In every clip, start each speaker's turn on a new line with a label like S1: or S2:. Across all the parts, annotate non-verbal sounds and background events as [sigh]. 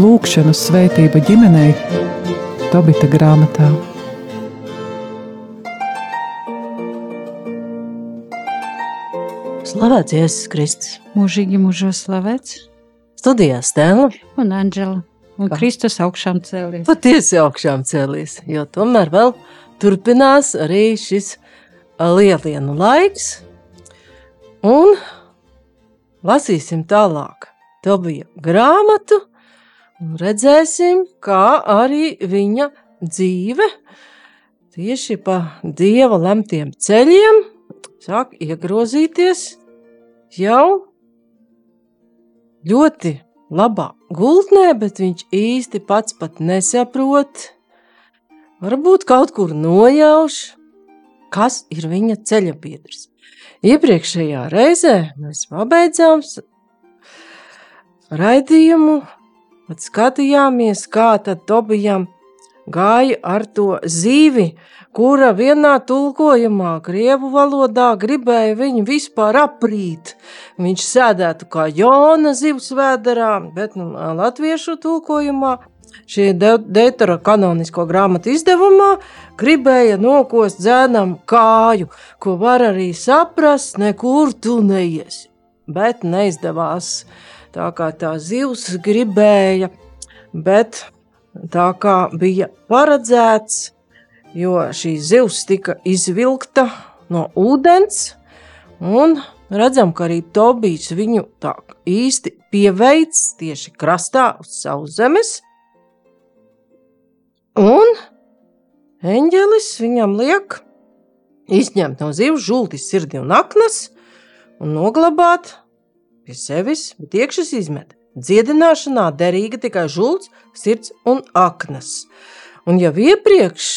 S1: Lūkšanu svētība ģimenei Tobita grāmatā.
S2: Slavēts Jēzus Kristus.
S3: Mūžīgi mūžos slavēts.
S2: Studijā Stēla.
S3: Un Anģela. Un
S2: Kā?
S3: Kristus augšām cēlies.
S2: Patiesi augšām cēlies, jo tomēr vēl turpinās arī šis lielienu laiks. Un lasīsim tālāk Tobija grāmatu un redzēsim, kā arī viņa dzīve tieši pa Dieva lemtiem ceļiem sāk iegrozīties jau ļoti labā gultnē, bet viņš īsti pats pat nesaprot, varbūt kaut kur nojauš, kas ir viņa ceļa biedrs. Iepriekšējā reizē mēs pabeidzām raidījumu, kad skatījāmies, kā tad Tobijam gāja ar to zīvi, kura vienā tulkojumā, krievu valodā, gribēja viņu vispār aprīt. Viņš sēdētu kā Jona zivs vēderā, bet nu, latviešu tulkojumā šī Deutera kanonisko grāmatu izdevumā gribēja nokost dzēnam kāju, ko var arī saprast, nekur tu neiesi. Bet neizdevās tā kā tā zivs gribēja, bet tā kā bija paredzēts, jo šī zivs tika izvilkta no ūdens, un redzam, ka arī Tobijs viņu tā īsti pieveic tieši krastā uz savas zemes, un eņģelis viņam liek izņemt no zivs žultis sirdi un aknas un noglabāt pie sevis, bet iekšas izmet. Dziedināšanā derīga tikai žults, sirds un aknas. Un jau iepriekš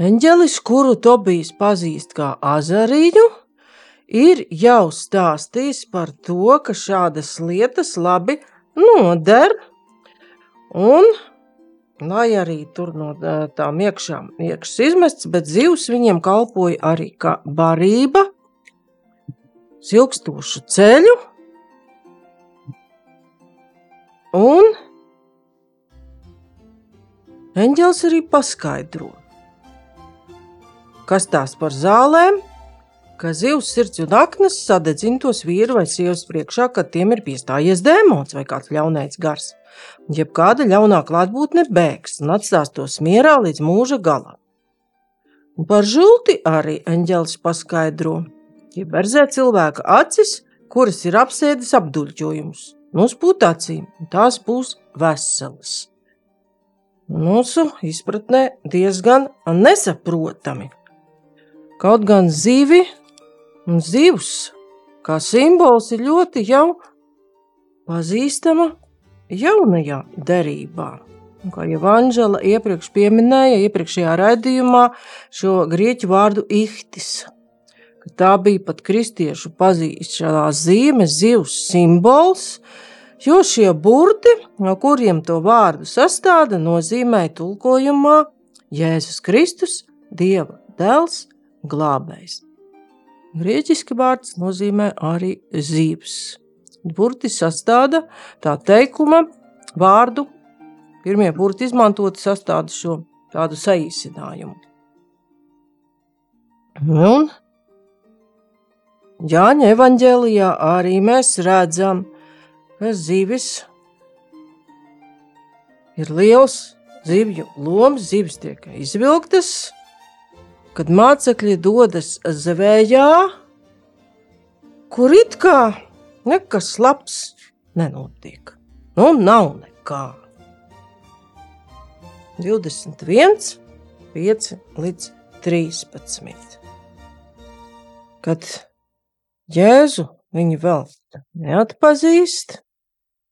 S2: eņģelis, kuru Tobijs pazīst kā Azariju, ir jau stāstījis par to, ka šādas lietas labi noder, un lai arī tur no tām iekšām iekšas izmests, bet zivs viņiem kalpoja arī kā barība, silkstošu ceļu, un eņģels arī paskaidro, kas tās par zālēm, ka zivs sirds un aknas sadedzina tos vīru vai sievas priekšā, kad tiem ir piestājies dēmons vai kāds ļaunais gars. Un jebkāda ļaunā klātbūtne bēgs un atstās tos mierā līdz mūža galam. Un par žulti arī eņģelis paskaidro, ja berzē cilvēka acis, kuras ir apsēdis apduļķojumus, nospūt acīm, un tās būs veselas. Mūsu izpratnē diezgan nesaprotami. Kaut gan zivi un zivs, kā simbols, ir ļoti jau pazīstama jaunajā derībā. Un Kā jau Anģela iepriekš pieminēja, iepriekšējā raidījumā šo grieķu vārdu ihtis, tā bija pat kristiešu pazīstamā zīme, zivs simbols, jo šie burti, no kuriem to vārdu sastāda, nozīmē tulkojumā Jēzus Kristus, Dieva dēls, glābējs. Grieķiski vārds nozīmē arī zivs. Burti sastāda tā teikuma vārdu. Pirmie burti izmantoti sastāda šo tādu saīsinājumu. Un Jāņa evanģēlijā arī mēs redzam, ka zivis ir liels zivju lomas, zivis tiek izvilktas, kad mācekļi dodas zvejā, kur it kā nekas labs nenotiek. Nu, nav nekā. 21, 5 līdz 13. Kad Jēzu viņi vēl neatpazīst,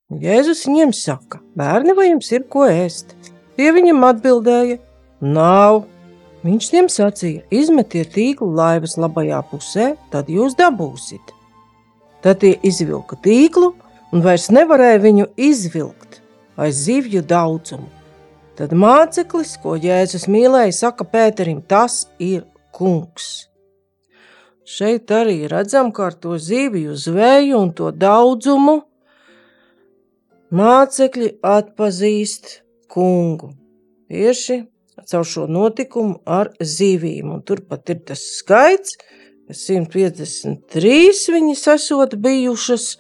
S2: Jēzus viņiem saka, bērni, vai jums ir ko ēst? Tie viņam atbildēja, nav. Viņš tiem sacīja, izmetiet tīklu laivas labajā pusē, tad jūs dabūsiet. Tad tie izvilka tīklu un vairs nevarēja viņu izvilkt aiz zivju daudzumu. Tad māceklis, ko Jēzus mīlēja, saka Pēterim, tas ir kungs. Šeit arī redzam, kā ar to zivju zveju un to daudzumu mācekļi atpazīst kungu. Tieši caur šo notikumu ar zivīm. Un tur pat ir tas skaits, 153 viņas esot bijušas.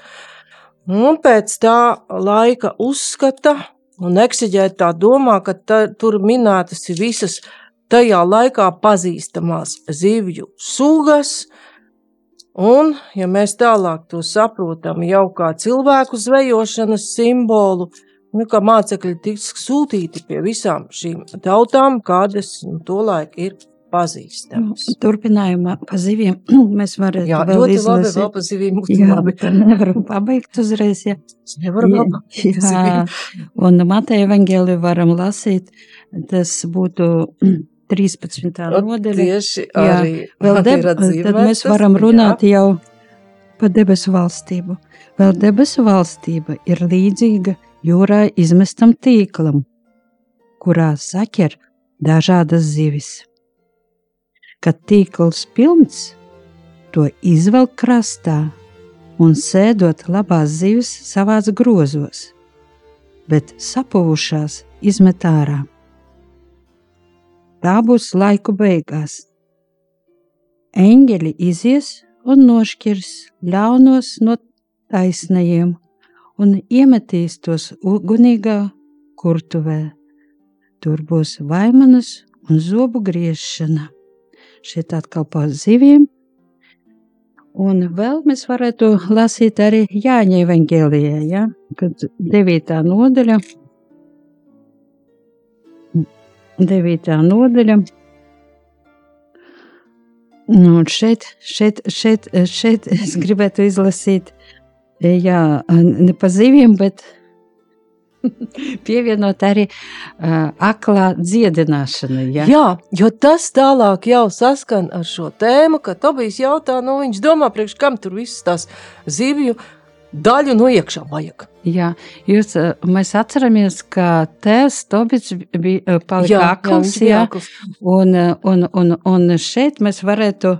S2: Un pēc tā laika uzskata un eksigētā domā, ka ta, tur minētas ir visas tajā laikā pazīstamās zivju sugas, Un, ja mēs tālāk to saprotam jau kā cilvēku zvejošanas simbolu, nu, ka mācekļi tiks sūtīti pie visām šīm tautām, kādas nu, tolaik ir pazīstamas.
S3: Nu, turpinājumā pa ziviem [clears throat] mēs varētu
S2: Jā,
S3: vēl
S2: ļoti labi,
S3: izlasīt.
S2: vēl pa zivīm
S3: Jā,
S2: labi.
S3: bet nevaram pabeigt uzreiz.
S2: Nevaram vēl pa
S3: Jā,
S2: zivīm.
S3: un Mateja evangēliju varam lasīt, tas būtu [clears throat] 13. nodaļa.
S2: Tieši
S3: Jā,
S2: arī
S3: Vēl deb, tad mēs varam runāt jau par debesu valstību. Vēl debesu valstība ir līdzīga jūrā izmestam tīklam, kurā saķer dažādas zivis. Kad tīkls pilns, to izvelk krastā un sēdot labās zivis savās grozos, bet sapuvušās izmet ārā. Tā būs laiku beigās. Eņģeļi izies un nošķirs ļaunos no taisnajiem un iemetīs tos ugunīgā kurtuvē. Tur būs vaimanas un zobu griešana. Šeit atkal pa zivīm. Un vēl mēs varētu lasīt arī Jāņa evangēlijā, ja? kad 9. nodaļa 9. nodaļa. Nu, un šeit, šeit, šeit, šeit es gribētu izlasīt, jā, ne pa zivīm, bet [laughs] pievienot arī uh, aklā dziedināšanu. Ja?
S2: Jā, jo tas tālāk jau saskan ar šo tēmu, ka Tobijs jautā, nu viņš domā, priekš kam tur visas tās zivju daļu no iekšā vajag.
S3: Jā, jūs, uh, mēs atceramies, ka tēvs Tobits bija uh, palika akls,
S2: viņš bija
S3: jā,
S2: akls.
S3: un, uh, un, un, un šeit mēs varētu,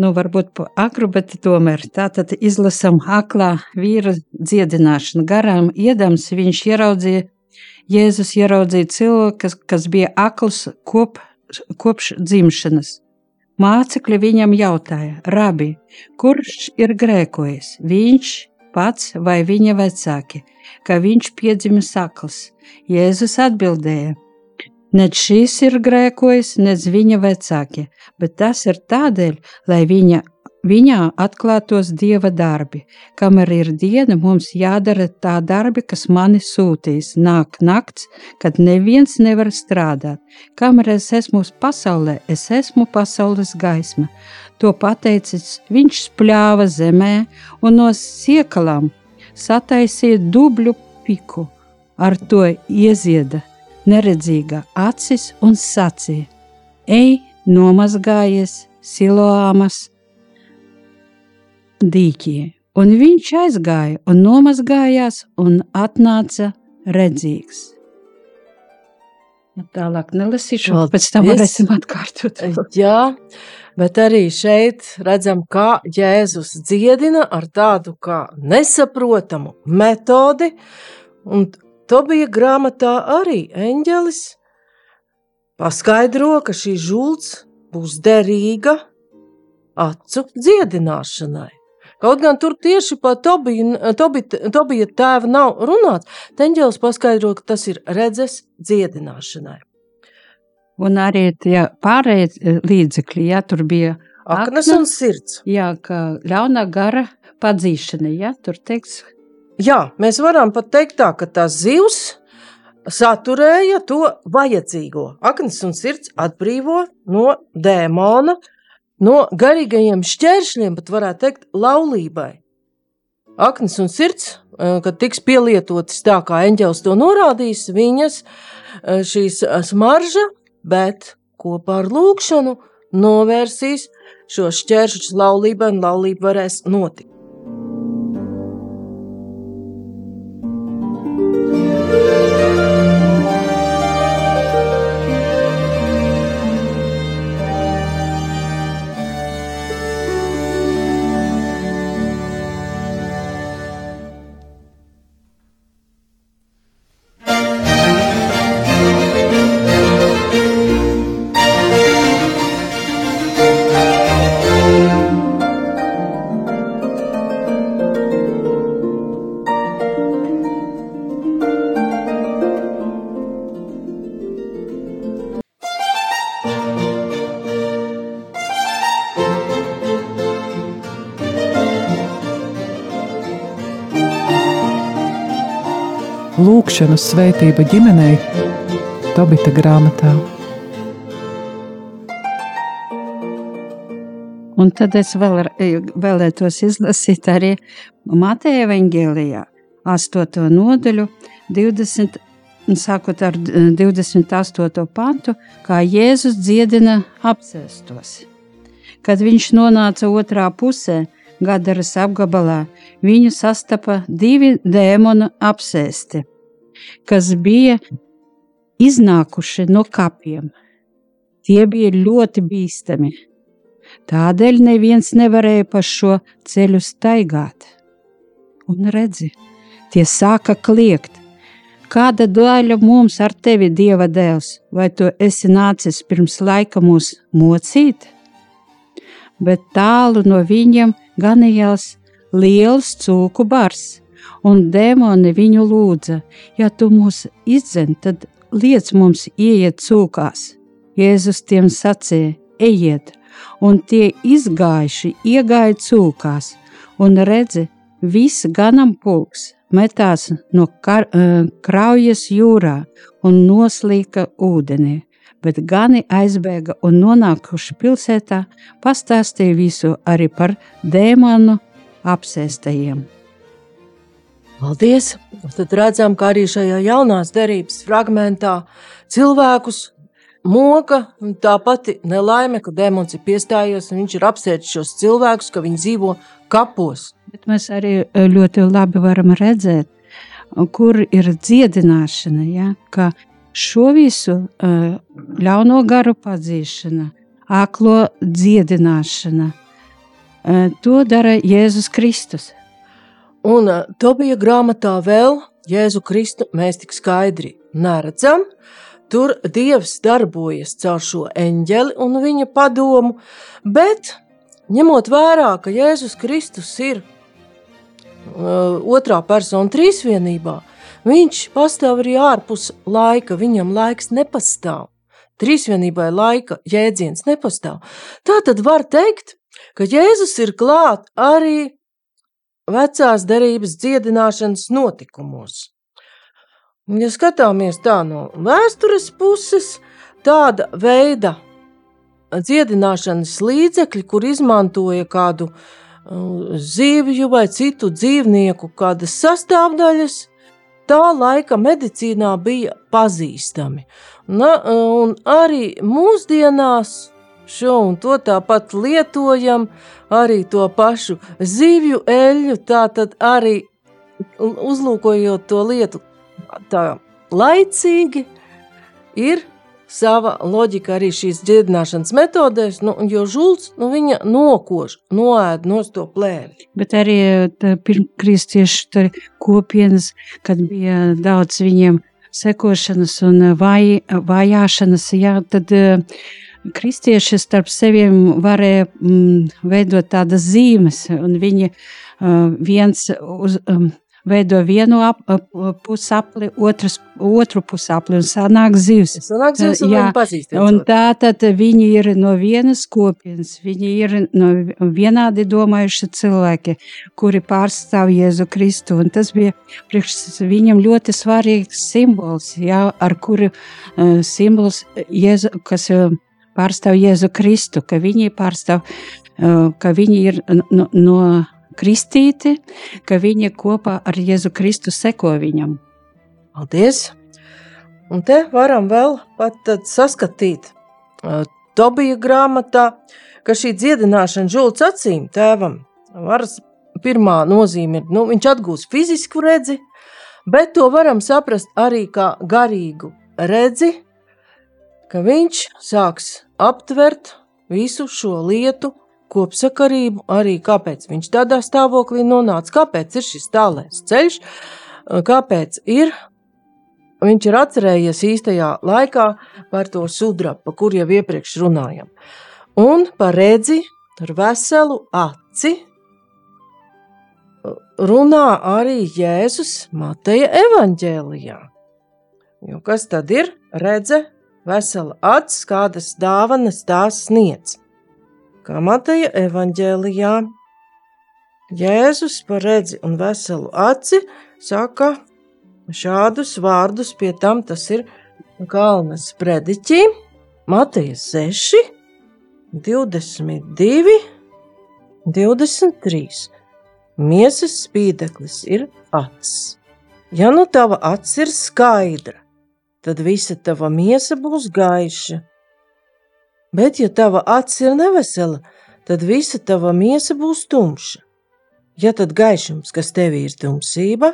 S3: nu varbūt akru, bet tomēr tātad izlasam aklā vīra dziedināšanu. Garām iedams viņš ieraudzīja, Jēzus ieraudzīja cilvēku, kas, kas bija akls kop, kopš dzimšanas. Mācekļi viņam jautāja, rabi, kurš ir grēkojis? Viņš pats vai viņa vecāki, ka viņš piedzimis akls. Jēzus atbildēja: Nec šīs ir grēkojis, nec viņa vecāki, bet tas ir tādēļ, lai viņa, viņā atklātos dieva darbi. Kamēr ir diena, mums jādara tā darbi, kas mani sūtīs. Nāk nakts, kad neviens nevar strādāt. Kamēr es esmu pasaulē, es esmu pasaules gaisma. To pateicis, viņš spļāva zemē un no siekalām sataisīja dubļu piku. Ar to iezieda neredzīga acis un sacīja: Ej, nomazgājies Siloāmas dīķī. Un viņš aizgāja un nomazgājās un atnāca redzīgs. Nu, Tālāk nelasīšu,
S2: Paldies.
S3: pēc tam varēsim atkārtot.
S2: Jā, bet arī šeit redzam, kā Jēzus dziedina ar tādu kā nesaprotamu metodi, un to bija grāmatā arī eņģelis paskaidro, ka šī žults būs derīga acu dziedināšanai. Kaut gan tur tieši par Tobija, Tobija, Tobija tēvu nav runāts, Teņģēlis paskaidro, ka tas ir redzes dziedināšanai.
S3: Un arī tie pārējie līdzekļi, ja tur bija
S2: Aknas
S3: Akna?
S2: un sirds.
S3: jā, ka ļaunā gara padzīšana, ja tur teiks,
S2: Jā, mēs varam pat teikt tā, ka tas zivs saturēja to vajadzīgo. Aknas un sirds atbrīvo no dēmona, no garīgajiem šķēršļiem, pat varētu teikt, laulībai. Aknas un sirds, eh, kad tiks pielietotas tā, kā eņģēlis to norādījis, viņas eh, šīs smarža, bet kopā ar lūkšanu novērsīs šos šķēršļus laulībai, un laulība varēs notikt.
S1: Lūkšanu svētība ģimenei Tobita grāmatā.
S3: Un tad es vēl, vēlētos izlasīt arī Mateja Vangelijā, 8. nodaļu, 20. Sākot ar 28. pantu, kā Jēzus dziedina apsēstos. Kad viņš nonāca otrā pusē, Gadaras apgabalā, viņu sastapa divi dēmonu apsēsti, kas bija iznākuši no kapiem. Tie bija ļoti bīstami Tādēļ neviens nevarēja pa šo ceļu staigāt. Un redzi, tie sāka kliegt. Kāda daļa mums ar tevi, Dieva dēls, vai tu esi nācis pirms laika mūs mocīt? Bet tālu no viņiem ganījās liels cūku bars, un dēmoni viņu lūdza: Ja tu mūs izdzen, tad liec mums ieiet cūkās. Jēzus tiem sacīja: Ejiet! un tie izgājuši iegāja cūkās, un redzi, viss ganāmpulks metās no kar, uh, kraujas jūrā un noslīka ūdenī, bet gani aizbēga un nonākuši pilsētā, pastāstīja visu arī par dēmonu apsēstajiem.
S2: Paldies! Tad redzam, ka arī šajā jaunās derības fragmentā cilvēkus moka, tā pati nelaime, ka demons ir piestājies un viņš ir apsēdis šos cilvēkus, ka viņi dzīvo kapos.
S3: Bet mēs arī e, ļoti labi varam redzēt, kur ir dziedināšana, ja, ka šo visu e, ļauno garu padzīšana, aklo dziedināšana, e, to dara Jēzus Kristus.
S2: Un to bija grāmatā vēl Jēzu Kristu mēs tik skaidri neredzam, Tur Dievs darbojas caur šo eņģeli un viņa padomu, bet ņemot vērā, ka Jēzus Kristus ir uh, otrā persona trīsvienībā, viņš pastāv arī ārpus laika, viņam laiks nepastāv. Trīsvienībai laika jēdziens nepastāv. Tā tad var teikt, ka Jēzus ir klāt arī vecās derības dziedināšanas notikumos. Ja skatāmies tā no vēstures puses, tāda veida dziedināšanas līdzekļi, kur izmantoja kādu uh, zivju vai citu dzīvnieku, kādas sastāvdaļas, tā laika medicīnā bija pazīstami. Na, un arī mūsdienās šo un to tāpat lietojam, arī to pašu zivju eļļu, tātad arī uzlūkojot to lietu tā laicīgi ir sava loģika arī šīs dziedināšanas metodēs, nu, jo žults, nu, viņa nokož, noēd no to plēvi.
S3: Bet arī pirmkristiešu kopienas, kad bija daudz viņiem sekošanas un vaj, vajāšanas, jā, tad kristieši starp seviem varēja mm, veidot tādas zīmes, un viņi uh, viens uz, um, veido vienu ap, pusapli, otras, otru pusapli un sanāk zivs.
S2: Sanāk zivs un
S3: Jā, un tā tad viņi ir no vienas kopienas, viņi ir no vienādi domājuši cilvēki, kuri pārstāv Jēzu Kristu, un tas bija priekš viņam ļoti svarīgs simbols, jā, ar kuru uh, simbols Jēzu, kas uh, pārstāv Jēzu Kristu, ka viņi pārstāv, ka viņi ir no, no kristīti, ka viņi kopā ar Jēzu Kristu seko viņam.
S2: Paldies! Un te varam vēl pat saskatīt Tobija grāmatā, ka šī dziedināšana žults acīm tēvam varas pirmā nozīme ir, nu, viņš atgūs fizisku redzi, bet to varam saprast arī kā garīgu redzi, ka viņš sāks aptvert visu šo lietu kopsakarību, arī kāpēc viņš tādā stāvoklī nonāca, kāpēc ir šis tālēs ceļš, kāpēc ir. Viņš ir atcerējies īstajā laikā par to sudrabu, par kur jau iepriekš runājam. Un par redzi, ar veselu aci, runā arī Jēzus Mateja evaņģēlijā. Jo kas tad ir? Redze, vesela acis, kādas dāvanas tās sniedz kā Mateja evaņģēlijā. Jēzus par redzi un veselu aci saka šādus vārdus, pie tam tas ir Kalnas prediķī, Mateja 6, 22, 23. Miesas spīdeklis ir acis. Ja nu tava acis ir skaidra, tad visa tava miesa būs gaiša. Bet, ja tava acis ir nevesela, tad visa tava miesa būs tumša. Ja tad gaišums, kas tevī ir tumsība,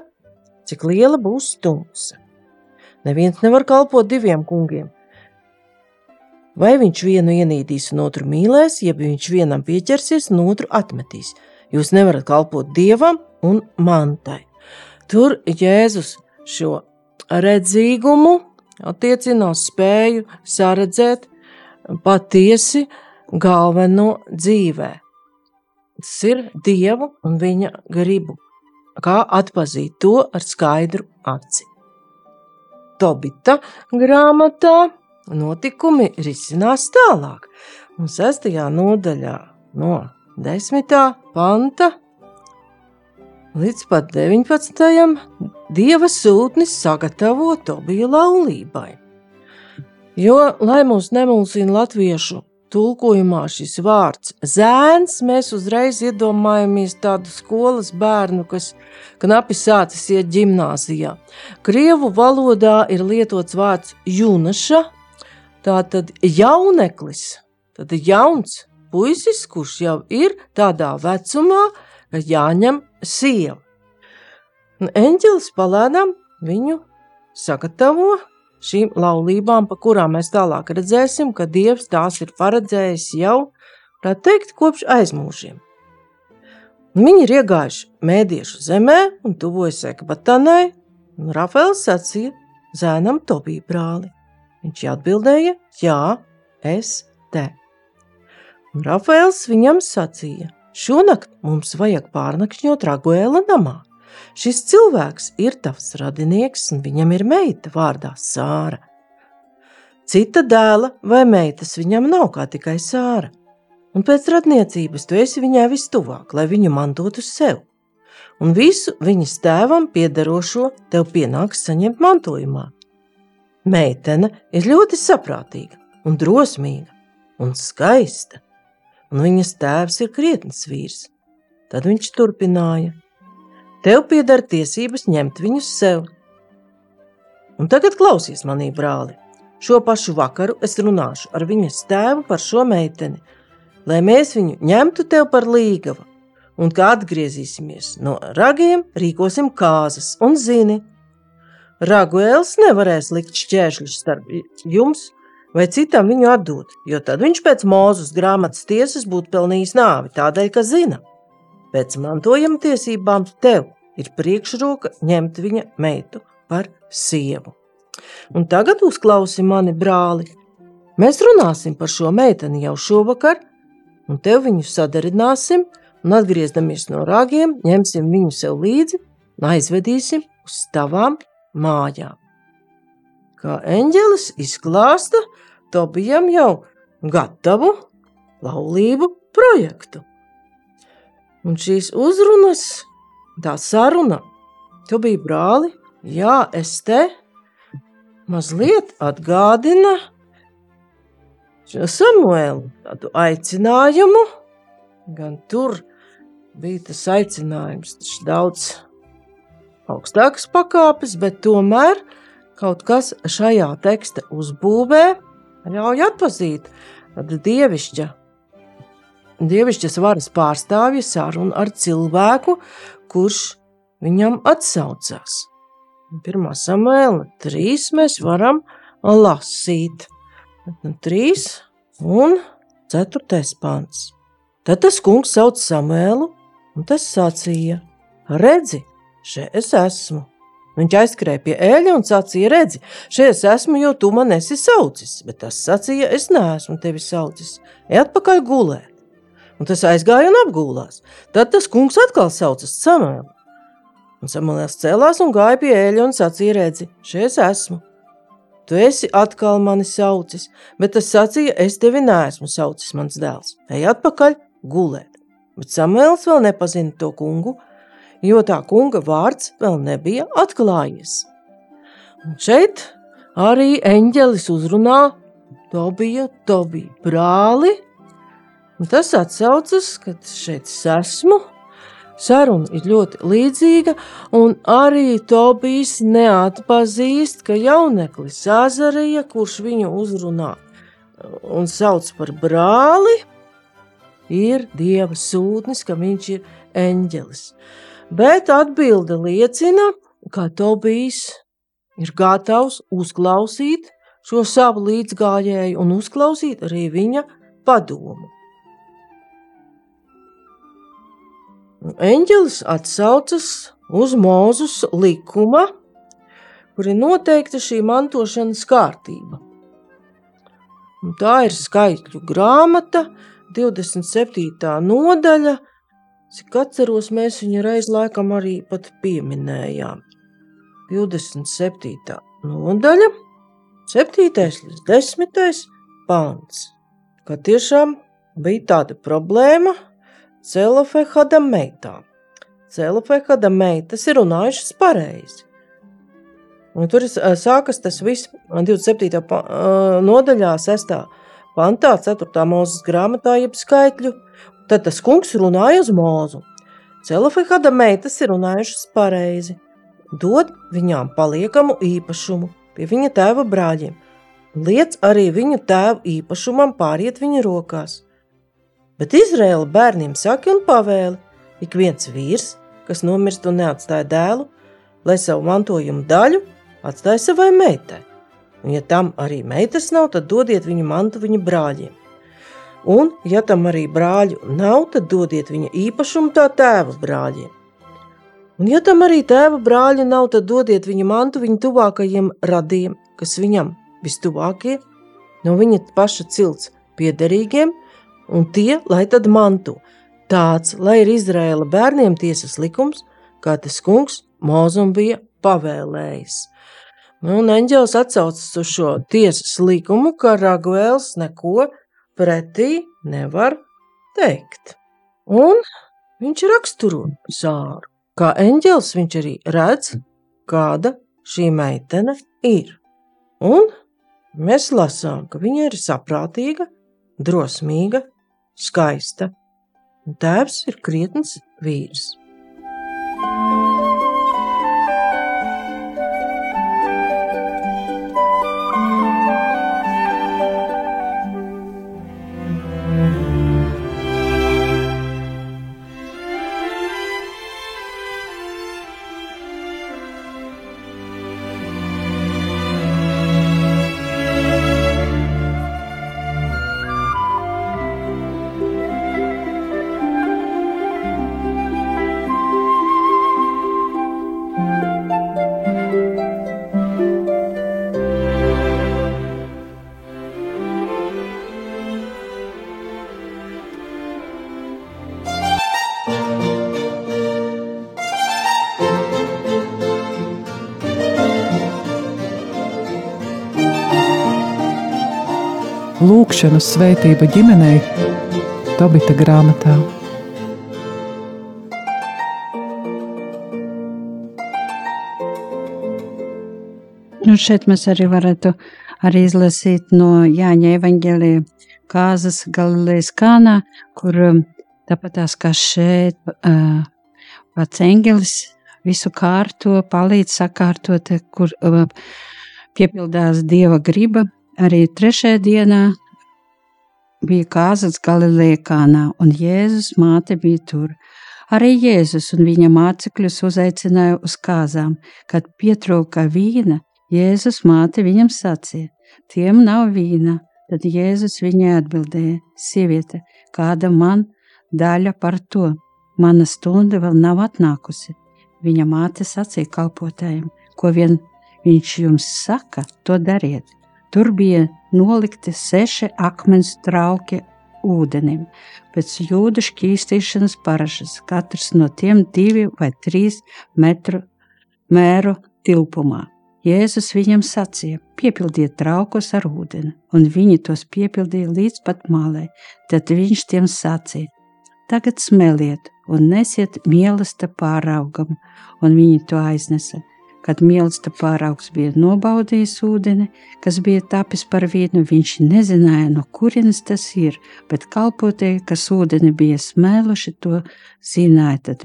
S2: cik liela būs tumsa? Neviens nevar kalpot diviem kungiem. Vai viņš vienu ienīdīs un otru mīlēs, ja viņš vienam pieķersies un otru atmetīs. Jūs nevarat kalpot dievam un mantai. Tur Jēzus šo redzīgumu attiecina uz spēju saredzēt patiesi galveno dzīvē. Tas ir Dievu un viņa gribu, kā atpazīt to ar skaidru aci. Tobita grāmatā notikumi risinās tālāk, un sestajā nodaļā no desmitā panta līdz pat 19. dieva sūtnis sagatavo Tobija laulībai. Jo, lai mūs nemulsina latviešu tulkojumā šis vārds zēns, mēs uzreiz iedomājamies tādu skolas bērnu, kas knapi sācis iet ģimnāzijā. Krievu valodā ir lietots vārds junaša, tātad jauneklis, tad jauns puisis, kurš jau ir tādā vecumā, ka jāņem sieva. Un eņģelis palēnām viņu sagatavo šīm laulībām, pa kurām mēs tālāk redzēsim, ka Dievs tās ir paredzējis jau, tā teikt, kopš aizmūžiem. Viņi ir iegājuši mēdiešu zemē un tuvojas Ekbatanai, un Rafēls sacīja zēnam Tobija brāli. Viņš atbildēja, jā, es te. Un Rafēls viņam sacīja, šonakt mums vajag pārnakšņot Raguēla namā. Šis cilvēks ir tavs radinieks, un viņam ir meita vārdā Sāra. Cita dēla vai meitas viņam nav kā tikai Sāra, un pēc radniecības tu esi viņai vistuvāk, lai viņu mantotu sev. Un visu viņas tēvam piederošo tev pienāks saņemt mantojumā. Meitene ir ļoti saprātīga un drosmīga un skaista, un viņas tēvs ir krietns vīrs. Tad viņš turpināja: Tev pieder tiesības ņemt viņus sev. Un tagad klausies manī, brāli. Šo pašu vakaru es runāšu ar viņas tēvu par šo meiteni, lai mēs viņu ņemtu tev par līgavu. Un kā atgriezīsimies no ragiem, rīkosim kāzas un zini. Raguēls nevarēs likt šķēršļus starp jums vai citam viņu atdot, jo tad viņš pēc mūzes grāmatas tiesas būtu pelnījis nāvi tādēļ, ka zina. Pēc mantojuma tiesībām tev ir priekšroka ņemt viņa meitu par sievu. Un tagad uzklausi mani, brāli. Mēs runāsim par šo meiteni jau šovakar, un tev viņu sadarināsim, un atgriežamies no rāgiem, ņemsim viņu sev līdzi un aizvedīsim uz tavām mājām. Kā eņģelis izklāsta, Tobijam jau gatavu laulību projektu. Un šīs uzrunas, tā saruna, tu biji brāli, jā, es te mazliet atgādina Samuēlu tādu aicinājumu, gan tur bija tas aicinājums, tas daudz augstākas pakāpes, bet tomēr kaut kas šajā teksta uzbūvē ļauj atpazīt dievišķa, dievišķas varas pārstāvja sarunu ar cilvēku, kurš viņam atsaucās. Pirmā samēla trīs mēs varam lasīt. Trīs un ceturtais pants. Tad tas kungs sauc Samēlu, un tas sacīja: Redzi, šeit es esmu! Viņš aizskrēja pie eļļa un sacīja: Redzi, šeit es esmu, jo tu man esi saucis. Bet tas sacīja: Es neesmu tevi saucis. Ej atpakaļ gulēt. Un tas aizgāja un apgulās. Tad tas kungs atkal saucas Samuēlu. Un Samuēls cēlās un gāja pie eļļa un sacīja: Redzi, šeit es esmu. Tu esi atkal mani saucis, bet tas sacīja: Es tevi neesmu saucis, mans dēls. Ej atpakaļ gulēt. Bet Samuēls vēl nepazina to kungu, jo tā kunga vārds vēl nebija atklājies. Un šeit arī eņģelis uzrunā Tobiju, Tobiju brāli. Un tas atsaucas, ka šeit es esmu. Saruna ir ļoti līdzīga, un arī Tobijs neatpazīst, ka jauneklis Azarija, kurš viņu uzrunā un sauc par brāli, ir dieva sūtnis, ka viņš ir eņģelis. Bet atbilde liecina, ka Tobijs ir gatavs uzklausīt šo savu līdzgājēju un uzklausīt arī viņa padomu. Eņģelis atsaucas uz Mūzus likuma, kur ir noteikta šī mantošanas kārtība. Un tā ir skaitļu grāmata, 27. nodaļa. Cik atceros, mēs viņu reiz laikam arī pat pieminējām. 27. nodaļa, 7. līdz 10. pāns. Ka tiešām bija tāda problēma Celofehada meitām. Celofehada meitas ir runājušas pareizi. Un tur sākas tas viss 27. nodaļā, 6. pantā, 4. mūzes grāmatā, jeb skaitļu. Tad tas kungs runāja uz mūzu. Celofehada meitas ir runājušas pareizi. Dod viņām paliekamu īpašumu pie viņa tēva brāļiem. Liec arī viņu tēvu īpašumam pāriet viņa rokās. Bet Izraēla bērniem saka un pavēli, ik viens vīrs, kas nomirst un neatstāja dēlu, lai savu mantojumu daļu atstāj savai meitai. Un, ja tam arī meitas nav, tad dodiet viņu mantu viņa brāļiem. Un, ja tam arī brāļu nav, tad dodiet viņa īpašumu tā tēva brāļiem. Un, ja tam arī tēva brāļa nav, tad dodiet viņa mantu viņa tuvākajiem radiem, kas viņam vistuvākie, no viņa paša cilts piederīgiem, un tie, lai tad manto. Tāds, lai ir Izraēla bērniem tiesas likums, kā tas kungs Mozum bija pavēlējis. Un eņģēlis atsaucas uz šo tiesas likumu, ka Raguēls neko pretī nevar teikt. Un viņš raksturo zāru. Kā eņģēlis viņš arī redz, kāda šī meitene ir. Un mēs lasām, ka viņa ir saprātīga, drosmīga, skaista. Un tēvs ir krietns vīrs.
S1: Lūkšanu svētība ģimenei Tobita grāmatā.
S3: Nu, šeit mēs arī varētu arī izlasīt no Jāņa evaņģēlija kāzas Galilejas kānā, kur um, tāpat tās kā šeit uh, pats eņģelis visu kārto, palīdz sakārtot, kur uh, piepildās Dieva griba, Arī trešajā dienā bija kāzas Galilejā, un Jēzus māte bija tur. Arī Jēzus un viņa mācekļus uzaicināja uz kāzām. Kad pietrūka vīna, Jēzus māte viņam sacīja: Tiem nav vīna. Tad Jēzus viņai atbildēja: Sieviete, kāda man daļa par to? Mana stunda vēl nav atnākusi. Viņa māte sacīja kalpotājiem: Ko vien viņš jums saka, to dariet. Tur bija nolikti seši akmens trauki ūdenim, pēc jūdu šķīstīšanas parašas, katrs no tiem divi vai trīs metru mēru tilpumā. Jēzus viņam sacīja: piepildiet traukus ar ūdeni, un viņi tos piepildīja līdz pat malai. Tad viņš tiem sacīja: Tagad smeliet un nesiet mīlestību pāraugam, un viņi to aiznesa. Kad mīlestības pāraugs bija nobaudījis ūdeni, kas bija tapis par vīnu, viņš nezināja, no kurienes tas ir, bet kalpotie, kas ūdeni bija smēluši, to zināja. Tad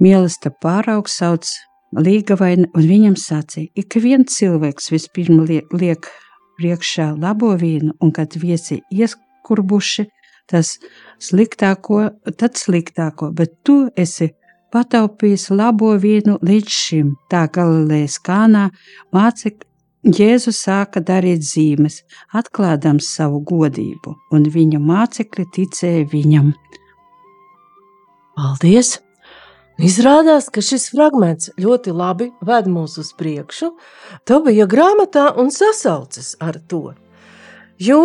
S3: mīlestība pāraugs sauc līgavaini, un viņam sacīja, ik viens cilvēks vispirms liek priekšā labo vīnu, un kad viesi ieskurbuši, tas sliktāko, tad sliktāko, bet tu esi pataupījis labo vīnu līdz šim. Tā Galilejas kānā mācekļi Jēzus sāka darīt zīmes, atklādams savu godību, un viņa mācekļi ticēja viņam.
S2: Paldies! Izrādās, ka šis fragments ļoti labi ved mūs uz priekšu. Tā bija grāmatā un sasaucas ar to. Jo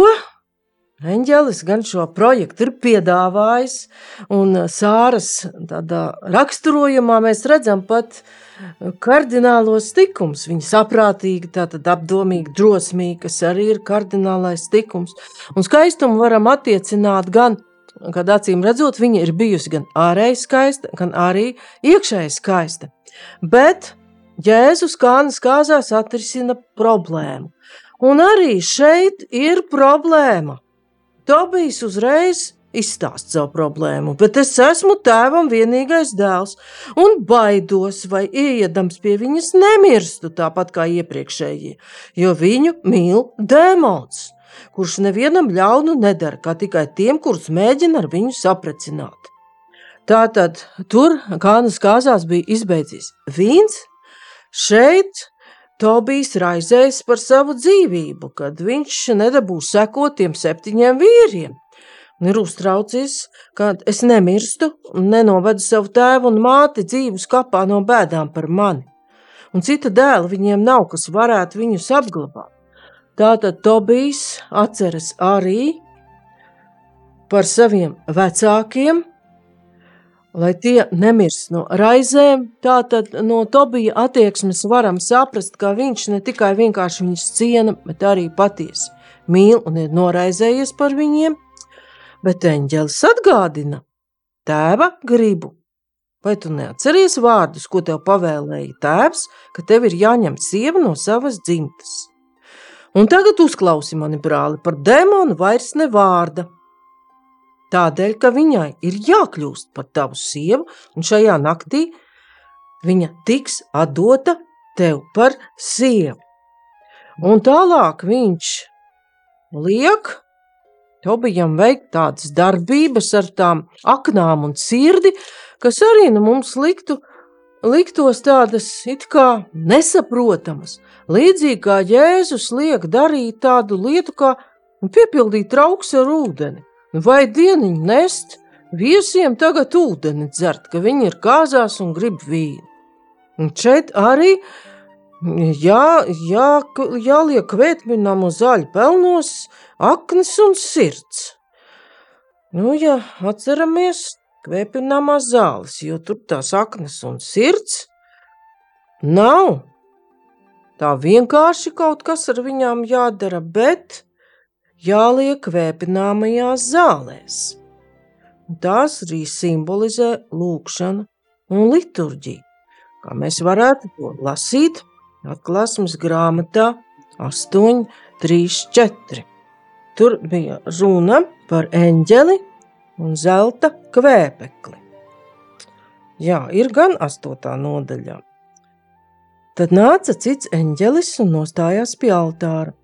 S2: Eņģelis gan šo projektu ir piedāvājis, un Sāras raksturojumā mēs redzam pat kardinālos tikums. Viņa saprātīga, tātad apdomīga, drosmīga, kas arī ir kardinālais tikums. Un skaistumu varam attiecināt gan, kad acīm redzot, viņa ir bijusi gan ārēji skaista, gan arī iekšēji skaista. Bet Jēzus kānas kāzās atrisina problēmu. Un arī šeit ir problēma. Tobijs uzreiz izstāst savu problēmu, bet es esmu tēvam vienīgais dēls un baidos, vai iedams pie viņas nemirstu tāpat kā iepriekšējie, jo viņu mīl dēmons, kurš nevienam ļaunu nedara, kā tikai tiem, kurus mēģina ar viņu saprecināt. Tātad tur kānas kāzās bija izbeidzies vīns, šeit Tobijs raizējas par savu dzīvību, kad viņš nedabūs sekot tiem septiņiem vīriem. Un ir uztraucies, ka es nemirstu un nenovedu savu tēvu un māti dzīvus kapā no bēdām par mani. Un cita dēla viņiem nav, kas varētu viņus apglabāt. Tātad Tobijs atceras arī par saviem vecākiem, lai tie nemirst no raizēm. Tātad no Tobija attieksmes varam saprast, ka viņš ne tikai vienkārši viņus ciena, bet arī patiesi mīl un ir noraizējies par viņiem, bet eņģelis atgādina tēva gribu. Vai tu neatceries vārdus, ko tev pavēlēja tēvs, ka tev ir jāņem sieva no savas dzimtas? Un tagad uzklausi mani brāli par demonu vairs ne vārda, Tādēļ, ka viņai ir jākļūst par tavu sievu, un šajā naktī viņa tiks atdota tev par sievu. Un tālāk viņš liek Tobijam veikt tādas darbības ar tām aknām un sirdi, kas arī nu mums liktu, liktos tādas it kā nesaprotamas. Līdzīgi kā Jēzus liek darīt tādu lietu, kā piepildīt trauks ar ūdeni. Vai dieniņu nest, viesiem tagad ūdeni dzert, ka viņi ir kāzās un grib vīnu. Un šeit arī jā, jā, jāliek kvētmināmo zaļu pelnos aknes un sirds. Nu, ja atceramies kvēpināmās zāles, jo tur tās aknes un sirds nav. Tā vienkārši kaut kas ar viņām jādara, bet jāliek vēpināmajās zālēs. Tās arī simbolizē lūkšanu un liturģiju, kā mēs varētu to lasīt atklāsmes grāmatā 8, 3, 4. Tur bija runa par eņģeli un zelta kvēpekli. Jā, ir gan astotā nodaļā. Tad nāca cits eņģelis un nostājās pie altāra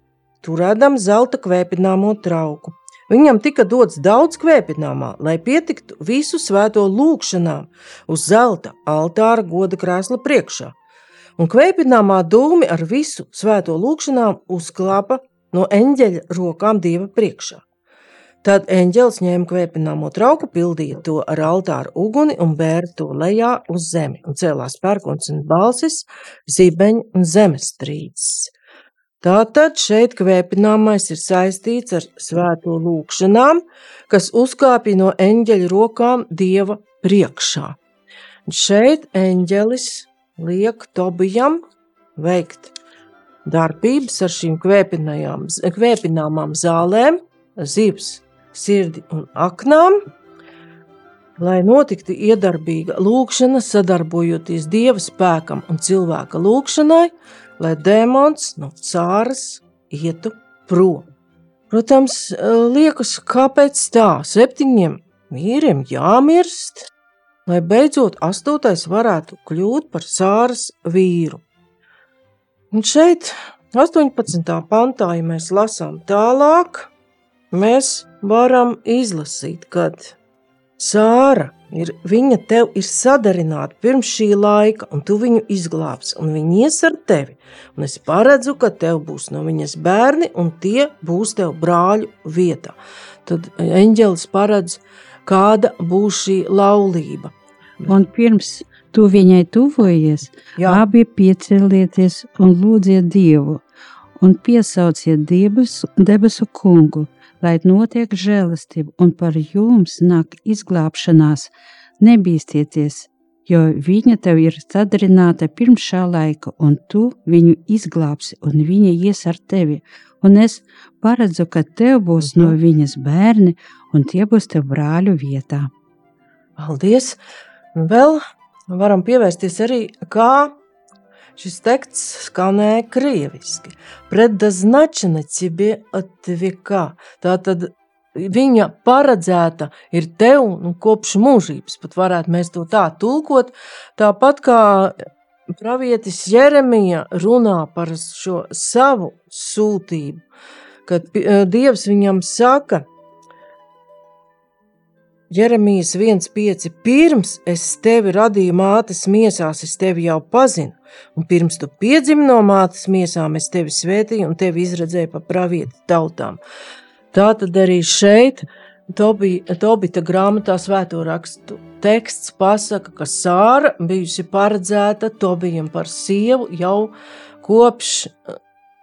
S2: turēdam zelta kvēpināmo trauku. Viņam tika dots daudz kvēpināmā, lai pietiktu visu svēto lūgšanām uz zelta altāra goda krēsla priekšā. Un kvēpināmā dūmi ar visu svēto lūgšanām uzklāpa no eņģeļa rokām dieva priekšā. Tad eņģelis ņēma kvēpināmo trauku, pildīja to ar altāra uguni un bēra to lejā uz zemi, un cēlās pērkons un balsis, zibeņi un zemestrīces. Tātad šeit kvēpināmais ir saistīts ar svēto lūkšanām, kas uzkāpja no eņģeļa rokām Dieva priekšā. Šeit eņģelis liek Tobijam veikt darbības ar šīm kvēpināmām zālēm, zivs, sirdi un aknām, lai notiktu iedarbīga lūkšana, sadarbojoties dieva spēkam un cilvēka lūkšanai, lai demons no cāras ietu prom. Protams, liekas, kāpēc tā septiņiem vīriem jāmirst, lai beidzot astotais varētu kļūt par sāras vīru. Un šeit, 18. pantā, ja mēs lasām tālāk, mēs varam izlasīt, kad Sāra ir, viņa tev ir sadarināta pirms šī laika, un tu viņu izglābsi, un viņa ies ar tevi. Un es paredzu, ka tev būs no viņas bērni, un tie būs tev brāļu vietā. Tad eņģelis paredz, kāda būs šī laulība.
S3: Un pirms tu viņai tuvojies,
S2: Jā.
S3: abi piecelieties un lūdziet Dievu, un piesauciet debesu, debesu kungu, lai notiek žēlastība un par jums nāk izglābšanās. Nebīsties, jo viņa tev ir sadarināta pirms šā laika, un tu viņu izglābsi, un viņa ies ar tevi. Un es paredzu, ka tev būs no viņas bērni, un tie būs tev brāļu vietā.
S2: Paldies! Vēl varam pievērsties arī, kā Šis teksts skanēja krieviski. Prednaznačena cibi atvika. Tātad viņa paredzēta ir tev nu, kopš mūžības, pat varētu mēs to tā tulkot. Tāpat kā pravietis Jeremija runā par šo savu sūtību, kad eh, Dievs viņam saka, Jeremijas 1,5. Pirms es tevi radīju mātes miesās, es tevi jau pazinu, un pirms tu piedzimi no mātes miesām, es tevi svētīju un tevi izredzēju pa pravieti tautām. Tā tad arī šeit, Tobita, Tobita grāmatā svēto rakstu teksts pasaka, ka Sāra bijusi paredzēta Tobijam par sievu jau kopš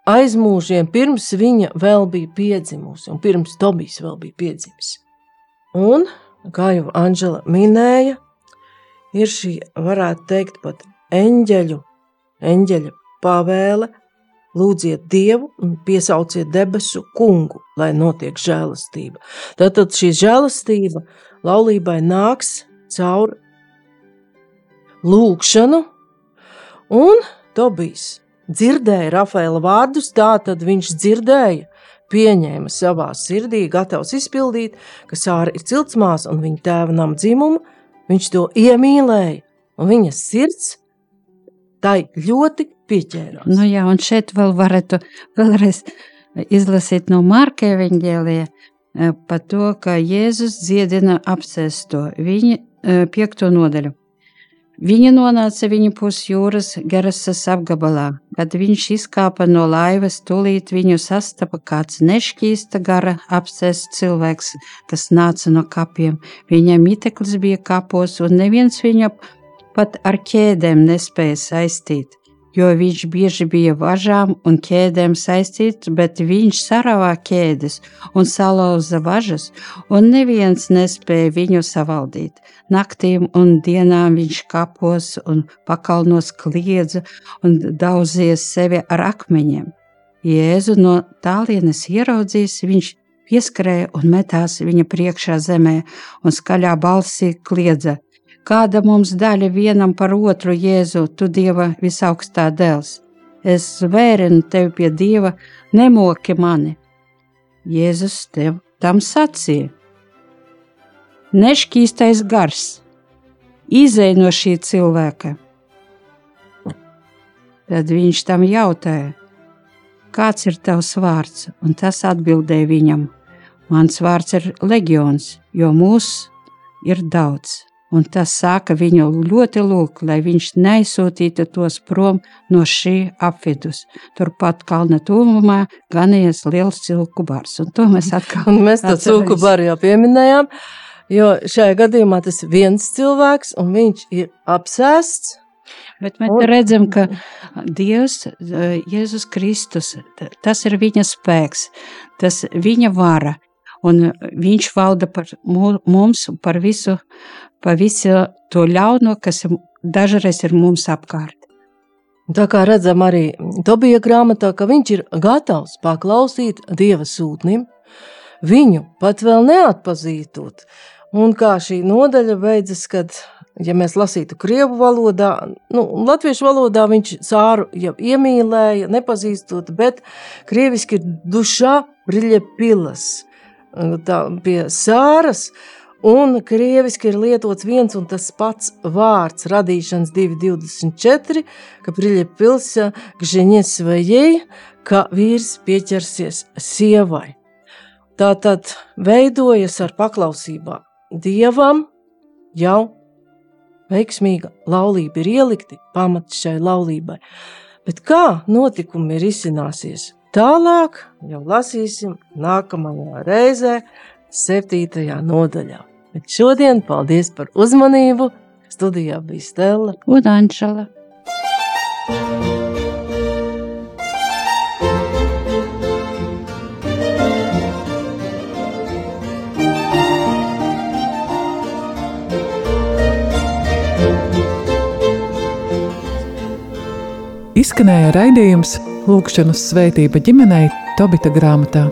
S2: aizmūžiem, pirms viņa vēl bija piedzimusi un pirms Tobijs vēl bija piedzimis. Un kā jau Anģela minēja, ir šī, varētu teikt, pat eņģeļu, eņģeļa pavēle, lūdziet Dievu un piesauciet debesu kungu, lai notiek žēlastība. Tātad šī žēlastība laulībai nāks caur lūkšanu, un Tobijs dzirdēja Rafaela vārdus, tātad viņš dzirdēja, pieņēma savā sirdī, gatavs izpildīt, ka Sāra ir ciltsmās un viņa tēva nam dzimumu, viņš to iemīlēja, un viņa sirds tai ļoti pieķērās.
S3: Nu jā, un šeit vēl varētu vēlreiz izlasīt no Marka evaņģēlija par to, ka Jēzus dziedina apsēsto viņa piekto nodaļu. Viņa nonāca viņa pusjūras Gerasas apgabalā. Kad viņš izkāpa no laivas, tūlīt viņu sastapa kāds nešķīsta gara apsēsts cilvēks, kas nāca no kapiem. Viņam miteklis bija kapos, un neviens viņu pat ar ķēdēm nespēja saistīt jo viņš bieži bija važām un ķēdēm saistīts, bet viņš saravā ķēdes un salauza važas, un neviens nespēja viņu savaldīt. Naktīm un dienām viņš kapos un pakalnos kliedza un daudzies sevi ar akmeņiem. Jēzu no tālienes ieraudzījis, viņš pieskrēja un metās viņa priekšā zemē un skaļā balsī kliedza: Kāda mums daļa vienam par otru, Jēzu, tu Dieva visaugstā dēls? Es zvērinu tevi pie Dieva, nemoki mani. Jēzus tev tam sacīja: Nešķīstais gars, izej no šī cilvēka. Tad viņš tam jautāja, kāds ir tavs vārds, un tas atbildēja viņam: Mans vārds ir leģions, jo mūs ir daudz un tas sāka viņu ļoti lūgt, lai viņš neaizsūtītu tos prom no šī apvidus. Turpat kalna tuvumā ganījies liels cilku bars, un to mēs atkal
S2: Un mēs to cilku baru jau pieminējām, jo šajā gadījumā tas ir viens cilvēks, un viņš ir apsēsts.
S3: Bet mēs un, redzam, ka Dievs, Jēzus Kristus, tas ir viņa spēks, tas viņa vara, un viņš valda par mums, par visu pa visu to ļauno, kas dažreiz ir mums apkārt.
S2: Tā kā redzam arī Tobija grāmatā, ka viņš ir gatavs paklausīt Dieva sūtnim, viņu pat vēl neatpazītot, Un kā šī nodaļa beidzas, kad, ja mēs lasītu krievu valodā, nu, latviešu valodā viņš cāru jau iemīlēja, nepazīstot, bet krieviski ir dušā briļa pilas. Tā pie sāras, un krieviski ir lietots viens un tas pats vārds radīšanas 224, ka briļa pilsa gženie svajai, ka vīrs pieķersies sievai. Tā tad veidojas ar paklausībām dievam jau veiksmīga laulība ir ielikti pamati šai laulībai. Bet kā notikumi ir izcināsies tālāk, jau lasīsim nākamajā reizē, septītajā nodaļā. Bet šodien paldies par uzmanību! Studijā bija Stela
S3: un Anšala.
S1: Izskanēja raidījums Lūkšanas svētība ģimenei Tobita grāmatā.